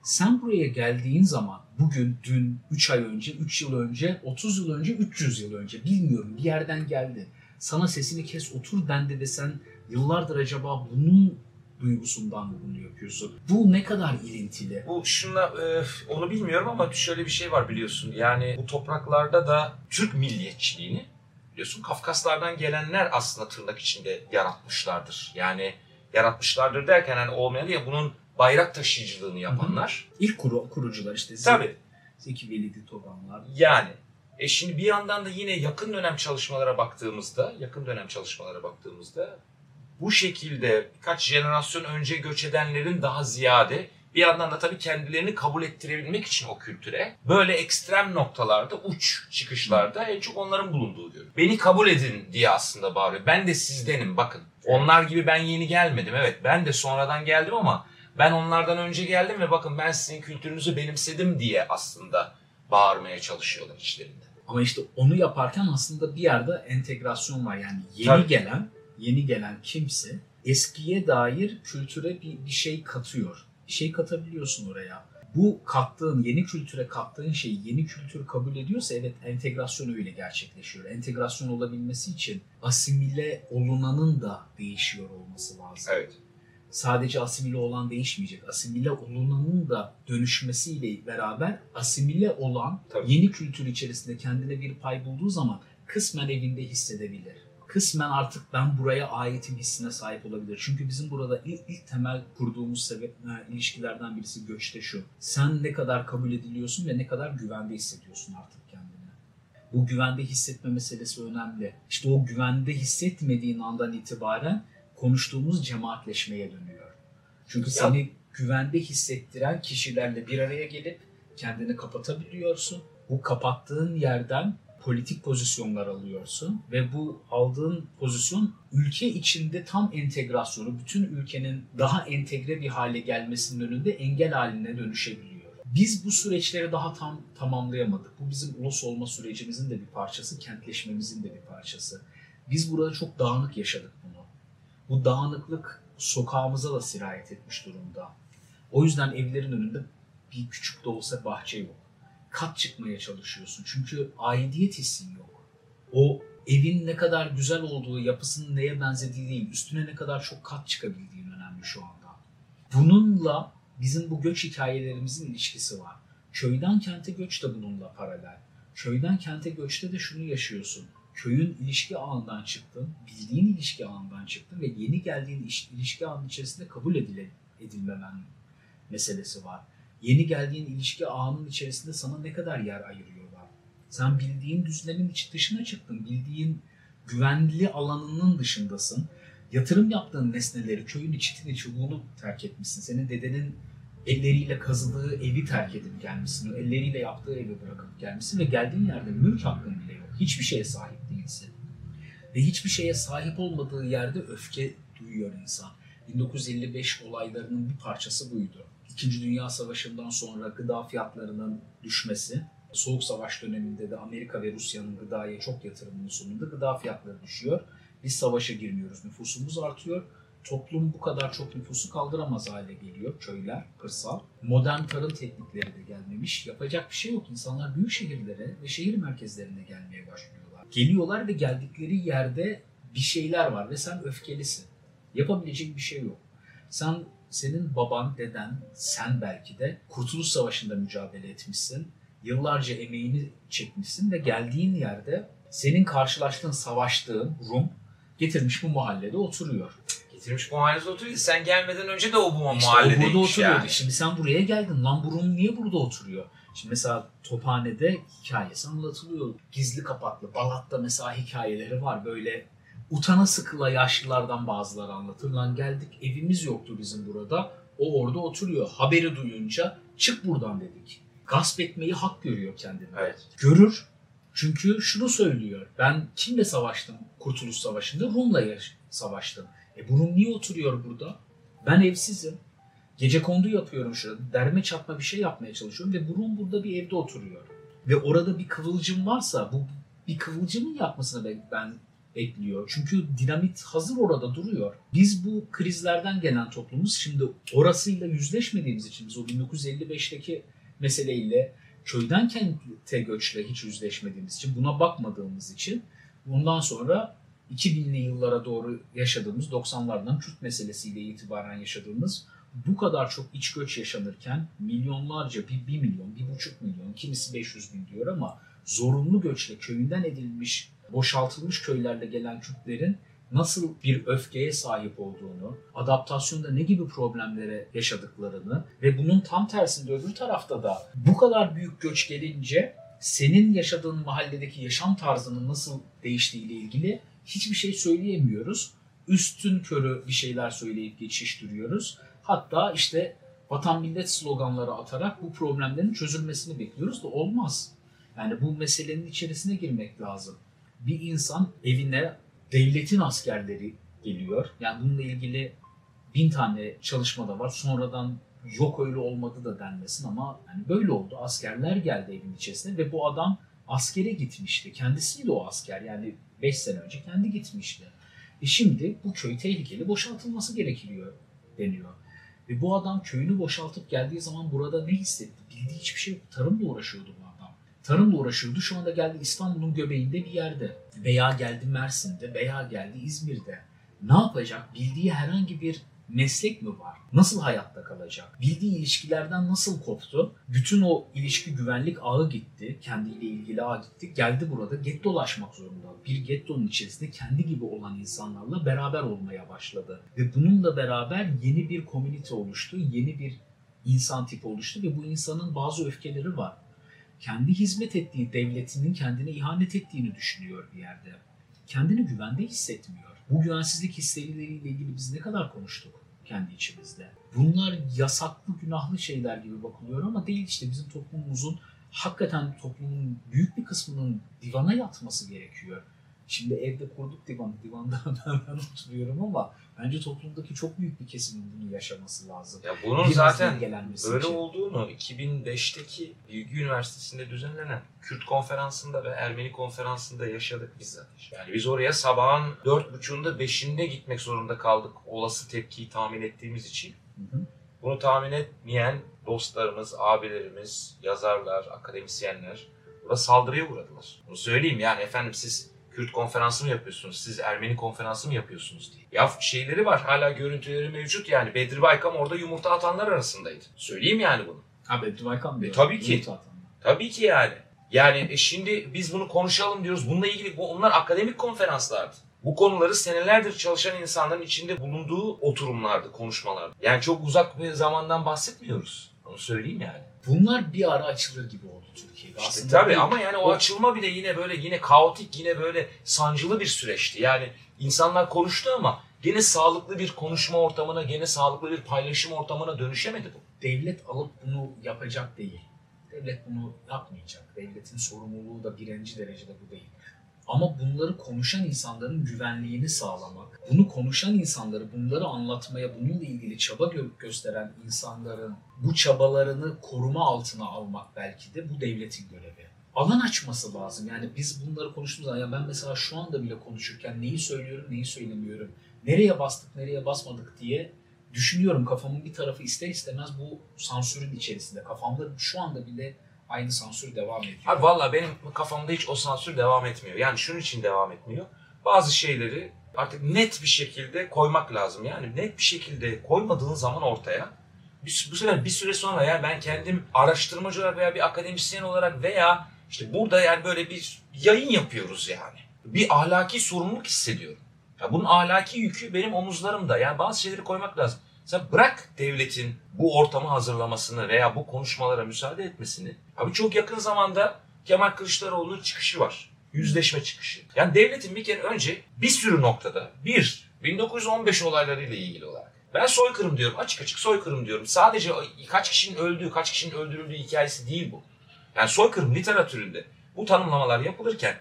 Sen buraya geldiğin zaman bugün, dün, 3 ay önce, 3 yıl önce, 30 yıl önce, 300 yıl önce bilmiyorum bir yerden geldi. Sana sesini kes otur dendi ve sen yıllardır acaba bunun duygusundan mı bunu yapıyorsun? Bu ne kadar ilintili? Bu şunla e, onu bilmiyorum ama şöyle bir şey var biliyorsun. Yani bu topraklarda da Türk milliyetçiliğini biliyorsun Kafkaslardan gelenler aslında tırnak içinde yaratmışlardır. Yani yaratmışlardır derken hani olmayan değil bunun bayrak taşıyıcılığını yapanlar. İlk kuru, kurucular işte Tabii. Zeki Velidi Toganlar. Yani e şimdi bir yandan da yine yakın dönem çalışmalara baktığımızda, yakın dönem çalışmalara baktığımızda bu şekilde birkaç jenerasyon önce göç edenlerin daha ziyade Bir yandan da tabii kendilerini kabul ettirebilmek için o kültüre böyle ekstrem noktalarda, uç çıkışlarda en çok onların bulunduğu görüyorum. Beni kabul edin diye aslında bağırıyor. Ben de sizdenim bakın. Onlar gibi ben yeni gelmedim. Evet ben de sonradan geldim ama ben onlardan önce geldim ve bakın ben sizin kültürünüzü benimsedim diye aslında bağırmaya çalışıyorlar içlerinde. Ama işte onu yaparken aslında bir yerde entegrasyon var. Yani yeni Tabii. gelen, yeni gelen kimse eskiye dair kültüre bir, bir şey katıyor. Bir şey katabiliyorsun oraya. Bu kattığın, yeni kültüre kattığın şeyi yeni kültür kabul ediyorsa evet entegrasyon öyle gerçekleşiyor. Entegrasyon olabilmesi için asimile olunanın da değişiyor olması lazım. Evet. Sadece asimile olan değişmeyecek. Asimile olunanın da dönüşmesiyle beraber asimile olan Tabii. yeni kültür içerisinde kendine bir pay bulduğu zaman kısmen evinde hissedebilir. Kısmen artık ben buraya aitim hissine sahip olabilir. Çünkü bizim burada ilk, ilk temel kurduğumuz sebep, e, ilişkilerden birisi göçte şu. Sen ne kadar kabul ediliyorsun ve ne kadar güvende hissediyorsun artık kendini. Bu güvende hissetme meselesi önemli. İşte o güvende hissetmediğin andan itibaren konuştuğumuz cemaatleşmeye dönüyor. Çünkü seni güvende hissettiren kişilerle bir araya gelip kendini kapatabiliyorsun. Bu kapattığın yerden politik pozisyonlar alıyorsun ve bu aldığın pozisyon ülke içinde tam entegrasyonu, bütün ülkenin daha entegre bir hale gelmesinin önünde engel haline dönüşebiliyor. Biz bu süreçleri daha tam tamamlayamadık. Bu bizim ulus olma sürecimizin de bir parçası, kentleşmemizin de bir parçası. Biz burada çok dağınık yaşadık bunu. Bu dağınıklık sokağımıza da sirayet etmiş durumda. O yüzden evlerin önünde bir küçük de olsa bahçe yok. Kat çıkmaya çalışıyorsun. Çünkü aidiyet hissin yok. O evin ne kadar güzel olduğu, yapısının neye benzediği değil, üstüne ne kadar çok kat çıkabildiğin önemli şu anda. Bununla bizim bu göç hikayelerimizin ilişkisi var. Köyden kente göç de bununla paralel. Köyden kente göçte de şunu yaşıyorsun. Köyün ilişki ağından çıktın, bildiğin ilişki ağından çıktın ve yeni geldiğin iş- ilişki ağının içerisinde kabul edile, edilmemen meselesi var. Yeni geldiğin ilişki ağının içerisinde sana ne kadar yer ayırıyorlar? Sen bildiğin düzlemin dışına çıktın, bildiğin güvenli alanının dışındasın. Yatırım yaptığın nesneleri, köyün içini, çubuğunu terk etmişsin. Senin dedenin elleriyle kazıdığı evi terk edip gelmişsin. Elleriyle yaptığı evi bırakıp gelmişsin ve geldiğin yerde mülk hakkın bile yok. Hiçbir şeye sahip değilsin. Ve hiçbir şeye sahip olmadığı yerde öfke duyuyor insan. 1955 olaylarının bir parçası buydu. İkinci Dünya Savaşı'ndan sonra gıda fiyatlarının düşmesi, Soğuk Savaş döneminde de Amerika ve Rusya'nın gıdaya çok yatırımının sonunda gıda fiyatları düşüyor. Biz savaşa girmiyoruz, nüfusumuz artıyor. Toplum bu kadar çok nüfusu kaldıramaz hale geliyor. Köyler, kırsal. Modern tarım teknikleri de gelmemiş. Yapacak bir şey yok. İnsanlar büyük şehirlere ve şehir merkezlerine gelmeye başlıyorlar. Geliyorlar ve geldikleri yerde bir şeyler var ve sen öfkelisin. Yapabileceğin bir şey yok. Sen senin baban, deden, sen belki de Kurtuluş Savaşı'nda mücadele etmişsin. Yıllarca emeğini çekmişsin ve geldiğin yerde senin karşılaştığın, savaştığın Rum getirmiş bu mahallede oturuyor. Getirmiş bu mahallede oturuyor. Sen gelmeden önce de o bu İşte o mahallede burada oturuyordu. yani. Şimdi sen buraya geldin. Lan bu Rum niye burada oturuyor? Şimdi mesela Tophane'de hikayesi anlatılıyor. Gizli kapaklı. Balat'ta mesela hikayeleri var. Böyle utana sıkıla yaşlılardan bazıları anlatır. Lan geldik evimiz yoktu bizim burada. O orada oturuyor. Haberi duyunca çık buradan dedik. Gasp etmeyi hak görüyor kendini. Evet. Görür. Çünkü şunu söylüyor. Ben kimle savaştım Kurtuluş Savaşı'nda? Rum'la savaştım. E bu Rum niye oturuyor burada? Ben evsizim. Gece kondu yapıyorum şurada. Derme çatma bir şey yapmaya çalışıyorum ve bu Rum burada bir evde oturuyor. Ve orada bir kıvılcım varsa bu bir kıvılcımın yapmasını ben bekliyor. Çünkü dinamit hazır orada duruyor. Biz bu krizlerden gelen toplumuz şimdi orasıyla yüzleşmediğimiz için biz o 1955'teki meseleyle köyden kente göçle hiç yüzleşmediğimiz için buna bakmadığımız için bundan sonra 2000'li yıllara doğru yaşadığımız 90'lardan Kürt meselesiyle itibaren yaşadığımız bu kadar çok iç göç yaşanırken milyonlarca, bir, bir milyon, bir buçuk milyon, kimisi 500 bin diyor ama zorunlu göçle köyünden edilmiş, boşaltılmış köylerle gelen Kürtlerin nasıl bir öfkeye sahip olduğunu, adaptasyonda ne gibi problemlere yaşadıklarını ve bunun tam tersinde öbür tarafta da bu kadar büyük göç gelince senin yaşadığın mahalledeki yaşam tarzının nasıl değiştiğiyle ilgili hiçbir şey söyleyemiyoruz. Üstün körü bir şeyler söyleyip geçiştiriyoruz. Hatta işte vatan millet sloganları atarak bu problemlerin çözülmesini bekliyoruz da olmaz. Yani bu meselenin içerisine girmek lazım. Bir insan evine devletin askerleri geliyor. Yani bununla ilgili bin tane çalışma da var. Sonradan yok öyle olmadı da denmesin ama yani böyle oldu. Askerler geldi evin içerisine ve bu adam askere gitmişti. Kendisiydi o asker. Yani 5 sene önce kendi gitmişti. E şimdi bu köy tehlikeli boşaltılması gerekiyor deniyor. Ve bu adam köyünü boşaltıp geldiği zaman burada ne hissetti? Bildiği hiçbir şey yok. Tarımla uğraşıyordu bu adam. Tarımla uğraşıyordu. Şu anda geldi İstanbul'un göbeğinde bir yerde. Veya geldi Mersin'de veya geldi İzmir'de. Ne yapacak? Bildiği herhangi bir meslek mi var? Nasıl hayatta kalacak? Bildiği ilişkilerden nasıl koptu? Bütün o ilişki güvenlik ağı gitti. Kendiyle ilgili ağ gitti. Geldi burada get dolaşmak zorunda. Bir gettonun içerisinde kendi gibi olan insanlarla beraber olmaya başladı. Ve bununla beraber yeni bir komünite oluştu. Yeni bir insan tipi oluştu ve bu insanın bazı öfkeleri var. Kendi hizmet ettiği devletinin kendine ihanet ettiğini düşünüyor bir yerde. Kendini güvende hissetmiyor. Bu güvensizlik hisleriyle ilgili biz ne kadar konuştuk kendi içimizde. Bunlar yasaklı, günahlı şeyler gibi bakılıyor ama değil işte bizim toplumumuzun hakikaten toplumun büyük bir kısmının divana yatması gerekiyor. Şimdi evde kurduk divanı, divanda (laughs) ben, oturuyorum ama bence toplumdaki çok büyük bir kesimin bunu yaşaması lazım. Ya bunun Biraz zaten böyle için. olduğunu 2005'teki Bilgi Üniversitesi'nde düzenlenen Kürt konferansında ve Ermeni konferansında yaşadık bizzat. Yani biz oraya sabahın 4.30'unda 5'inde gitmek zorunda kaldık olası tepkiyi tahmin ettiğimiz için. Hı hı. Bunu tahmin etmeyen dostlarımız, abilerimiz, yazarlar, akademisyenler burada saldırıya uğradılar. Bunu söyleyeyim yani efendim siz Kürt konferansı mı yapıyorsunuz, siz Ermeni konferansı mı yapıyorsunuz diye. Ya şeyleri var, hala görüntüleri mevcut yani. Bedri Baykam orada yumurta atanlar arasındaydı. Söyleyeyim yani bunu. Ha Bedri Baykan diyor. E, tabii ki. Tabii ki yani. Yani e, şimdi biz bunu konuşalım diyoruz. Bununla ilgili bu, onlar akademik konferanslardı. Bu konuları senelerdir çalışan insanların içinde bulunduğu oturumlardı, konuşmalardı. Yani çok uzak bir zamandan bahsetmiyoruz. Onu söyleyeyim yani. Bunlar bir ara açılır gibi oldu Türkiye'de. İşte Aslında tabii bir- ama yani o açılma bile yine böyle yine kaotik, yine böyle sancılı bir süreçti. Yani insanlar konuştu ama gene sağlıklı bir konuşma ortamına, gene sağlıklı bir paylaşım ortamına dönüşemedi bu. devlet alıp bunu yapacak değil. Devlet bunu yapmayacak. Devletin sorumluluğu da birinci derecede bu değil. Ama bunları konuşan insanların güvenliğini sağlamak, bunu konuşan insanları, bunları anlatmaya, bununla ilgili çaba gö- gösteren insanların bu çabalarını koruma altına almak belki de bu devletin görevi. Alan açması lazım. Yani biz bunları konuştuğumuz zaman, ya ben mesela şu anda bile konuşurken neyi söylüyorum, neyi söylemiyorum, nereye bastık, nereye basmadık diye düşünüyorum. Kafamın bir tarafı ister istemez bu sansürün içerisinde. Kafamda şu anda bile aynı sansür devam ediyor. Abi valla benim kafamda hiç o sansür devam etmiyor. Yani şunun için devam etmiyor. Bazı şeyleri artık net bir şekilde koymak lazım. Yani net bir şekilde koymadığın zaman ortaya bir, bu sefer bir süre sonra ya ben kendim araştırmacı olarak veya bir akademisyen olarak veya işte burada yani böyle bir yayın yapıyoruz yani. Bir ahlaki sorumluluk hissediyorum. Ya bunun ahlaki yükü benim omuzlarımda. Yani bazı şeyleri koymak lazım. Sen bırak devletin bu ortamı hazırlamasını veya bu konuşmalara müsaade etmesini. Abi çok yakın zamanda Kemal Kılıçdaroğlu'nun çıkışı var. Yüzleşme çıkışı. Yani devletin bir kere önce bir sürü noktada bir 1915 olaylarıyla ilgili olarak ben soykırım diyorum. Açık açık soykırım diyorum. Sadece kaç kişinin öldüğü, kaç kişinin öldürüldüğü hikayesi değil bu. Yani soykırım literatüründe bu tanımlamalar yapılırken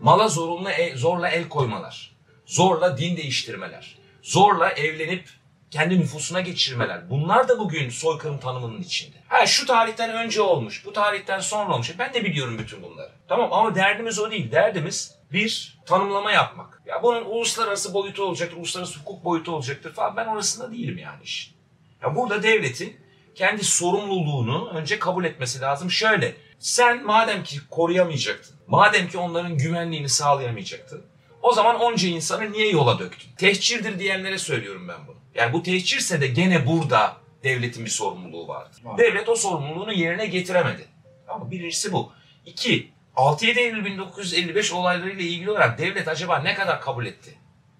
mala zorunlu el- zorla el koymalar, zorla din değiştirmeler, zorla evlenip kendi nüfusuna geçirmeler. Bunlar da bugün soykırım tanımının içinde. Ha şu tarihten önce olmuş, bu tarihten sonra olmuş. Ben de biliyorum bütün bunları. Tamam ama derdimiz o değil. Derdimiz bir tanımlama yapmak. Ya bunun uluslararası boyutu olacaktır, uluslararası hukuk boyutu olacaktır falan. Ben orasında değilim yani işin. Ya burada devletin kendi sorumluluğunu önce kabul etmesi lazım. Şöyle, sen madem ki koruyamayacaktın, madem ki onların güvenliğini sağlayamayacaktın, o zaman onca insanı niye yola döktün? Tehcirdir diyenlere söylüyorum ben bunu. Yani bu tehcirse de gene burada devletin bir sorumluluğu vardı. Var. Devlet o sorumluluğunu yerine getiremedi. Ama birincisi bu. İki, 6-7 Eylül 1955 olaylarıyla ilgili olarak devlet acaba ne kadar kabul etti?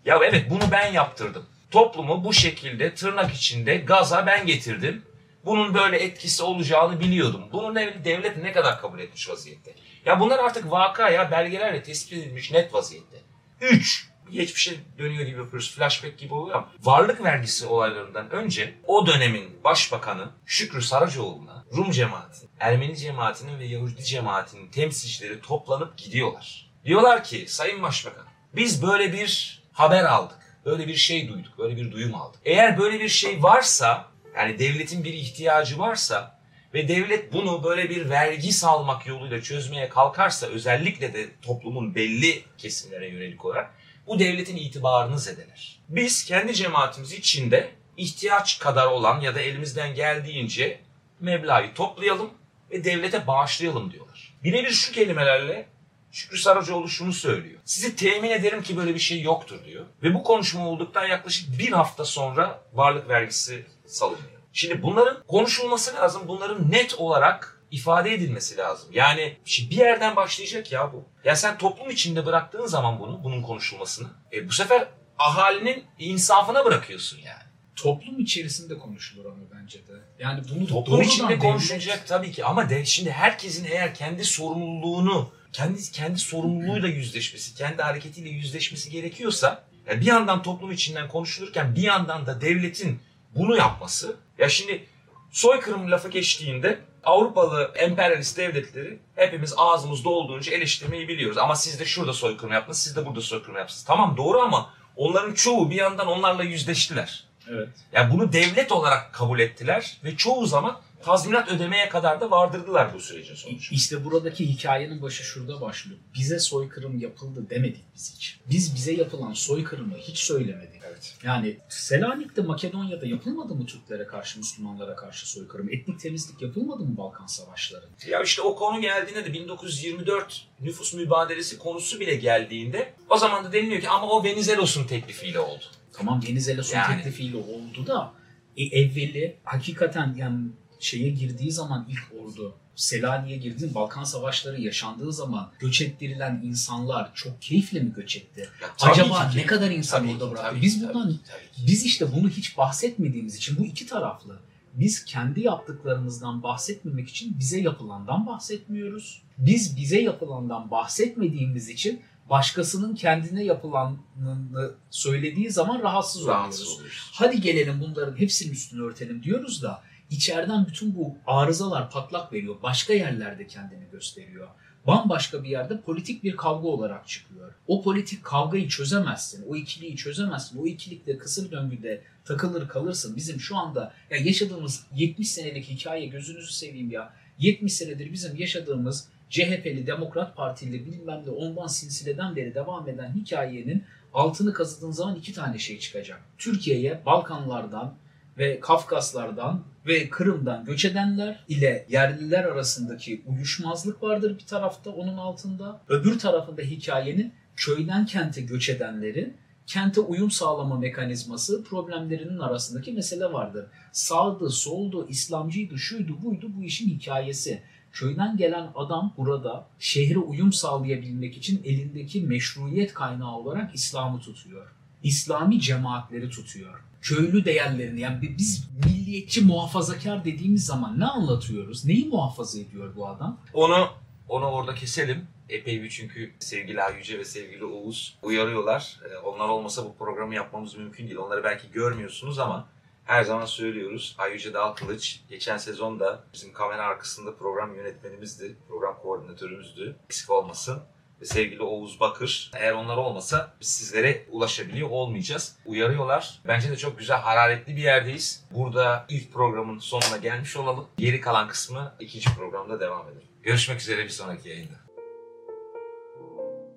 Ya evet bunu ben yaptırdım. Toplumu bu şekilde tırnak içinde gaza ben getirdim. Bunun böyle etkisi olacağını biliyordum. Bunu ne- devlet ne kadar kabul etmiş vaziyette? Ya bunlar artık vaka ya belgelerle tespit edilmiş net vaziyette. 3. geçmişe dönüyor gibi yapıyoruz. Flashback gibi oluyor ama varlık vergisi olaylarından önce o dönemin başbakanı Şükrü Saracoğlu'na Rum cemaatinin, Ermeni cemaatinin ve Yahudi cemaatinin temsilcileri toplanıp gidiyorlar. Diyorlar ki Sayın Başbakan biz böyle bir haber aldık. Böyle bir şey duyduk. Böyle bir duyum aldık. Eğer böyle bir şey varsa yani devletin bir ihtiyacı varsa ve devlet bunu böyle bir vergi salmak yoluyla çözmeye kalkarsa özellikle de toplumun belli kesimlere yönelik olarak bu devletin itibarını zedeler. Biz kendi cemaatimiz içinde ihtiyaç kadar olan ya da elimizden geldiğince meblağı toplayalım ve devlete bağışlayalım diyorlar. Birebir şu kelimelerle Şükrü Saracoğlu şunu söylüyor. Sizi temin ederim ki böyle bir şey yoktur diyor. Ve bu konuşma olduktan yaklaşık bir hafta sonra varlık vergisi salınıyor. Şimdi bunların konuşulması lazım. Bunların net olarak ifade edilmesi lazım. Yani şimdi bir yerden başlayacak ya bu. Ya sen toplum içinde bıraktığın zaman bunu, bunun konuşulmasını, e bu sefer ahalinin insafına bırakıyorsun yani. Toplum içerisinde konuşulur ama bence de. Yani bunu Toplum içinde devlet- konuşulacak tabii ki ama de, şimdi herkesin eğer kendi sorumluluğunu, kendi kendi sorumluluğuyla yüzleşmesi, kendi hareketiyle yüzleşmesi gerekiyorsa, yani bir yandan toplum içinden konuşulurken bir yandan da devletin bunu yapması. Ya şimdi soykırım lafı geçtiğinde Avrupalı emperyalist devletleri hepimiz ağzımızda olduğunca eleştirmeyi biliyoruz. Ama siz de şurada soykırım yaptınız, siz de burada soykırım yaptınız. Tamam doğru ama onların çoğu bir yandan onlarla yüzleştiler. Evet. Yani bunu devlet olarak kabul ettiler ve çoğu zaman tazminat ödemeye kadar da vardırdılar bu sürecin sonucunda. İşte buradaki hikayenin başı şurada başlıyor. Bize soykırım yapıldı demedik biz hiç. Biz bize yapılan soykırımı hiç söylemedik. Evet. Yani Selanik'te Makedonya'da yapılmadı mı Türklere karşı, Müslümanlara karşı soykırım? Etnik temizlik yapılmadı mı Balkan Savaşları? Ya işte o konu geldiğinde de 1924 nüfus mübadelesi konusu bile geldiğinde o zaman da deniliyor ki ama o Venizelos'un teklifiyle oldu. Tamam Venizelos'un Yani. teklifiyle oldu da e, evveli hakikaten yani şeye girdiği zaman ilk ordu Selanik'e girdiğin Balkan Savaşları yaşandığı zaman göç ettirilen insanlar çok keyifle mi göç etti? Ya Acaba ki- ne kadar insan tabii orada bıraktı? tabii Biz bundan tabii tabii biz işte bunu hiç bahsetmediğimiz için bu iki taraflı. Biz kendi yaptıklarımızdan bahsetmemek için bize yapılandan bahsetmiyoruz. Biz bize yapılandan bahsetmediğimiz için başkasının kendine yapılanını söylediği zaman rahatsız, rahatsız oluyoruz. oluyoruz. Hadi gelelim bunların hepsinin üstünü örtelim diyoruz da içeriden bütün bu arızalar patlak veriyor. Başka yerlerde kendini gösteriyor. Bambaşka bir yerde politik bir kavga olarak çıkıyor. O politik kavgayı çözemezsin. O ikiliyi çözemezsin. O ikilikte kısır döngüde takılır kalırsın. Bizim şu anda ya yaşadığımız 70 senelik hikaye gözünüzü seveyim ya. 70 senedir bizim yaşadığımız CHP'li Demokrat Partili bilmem de ondan silsileden beri devam eden hikayenin altını kazıdığın zaman iki tane şey çıkacak. Türkiye'ye Balkanlardan ve Kafkaslardan ve Kırım'dan göç edenler ile yerliler arasındaki uyuşmazlık vardır bir tarafta onun altında. Öbür tarafında hikayenin köyden kente göç edenlerin kente uyum sağlama mekanizması problemlerinin arasındaki mesele vardır. Sağdı, soldu, İslamcıydı, şuydu, buydu bu işin hikayesi. Köyden gelen adam burada şehre uyum sağlayabilmek için elindeki meşruiyet kaynağı olarak İslam'ı tutuyor. İslami cemaatleri tutuyor. Köylü değerlerini yani biz milliyetçi muhafazakar dediğimiz zaman ne anlatıyoruz? Neyi muhafaza ediyor bu adam? Onu onu orada keselim. Epey bir çünkü sevgili Yüce ve sevgili Oğuz uyarıyorlar. Ee, Onlar olmasa bu programı yapmamız mümkün değil. Onları belki görmüyorsunuz ama her zaman söylüyoruz. Yüce Dal Kılıç geçen sezon da bizim kamera arkasında program yönetmenimizdi. Program koordinatörümüzdü. Eksik olmasın. Ve sevgili Oğuz Bakır. Eğer onlar olmasa biz sizlere ulaşabiliyor olmayacağız. Uyarıyorlar. Bence de çok güzel hararetli bir yerdeyiz. Burada ilk programın sonuna gelmiş olalım. Geri kalan kısmı ikinci programda devam edelim. Görüşmek üzere bir sonraki yayında.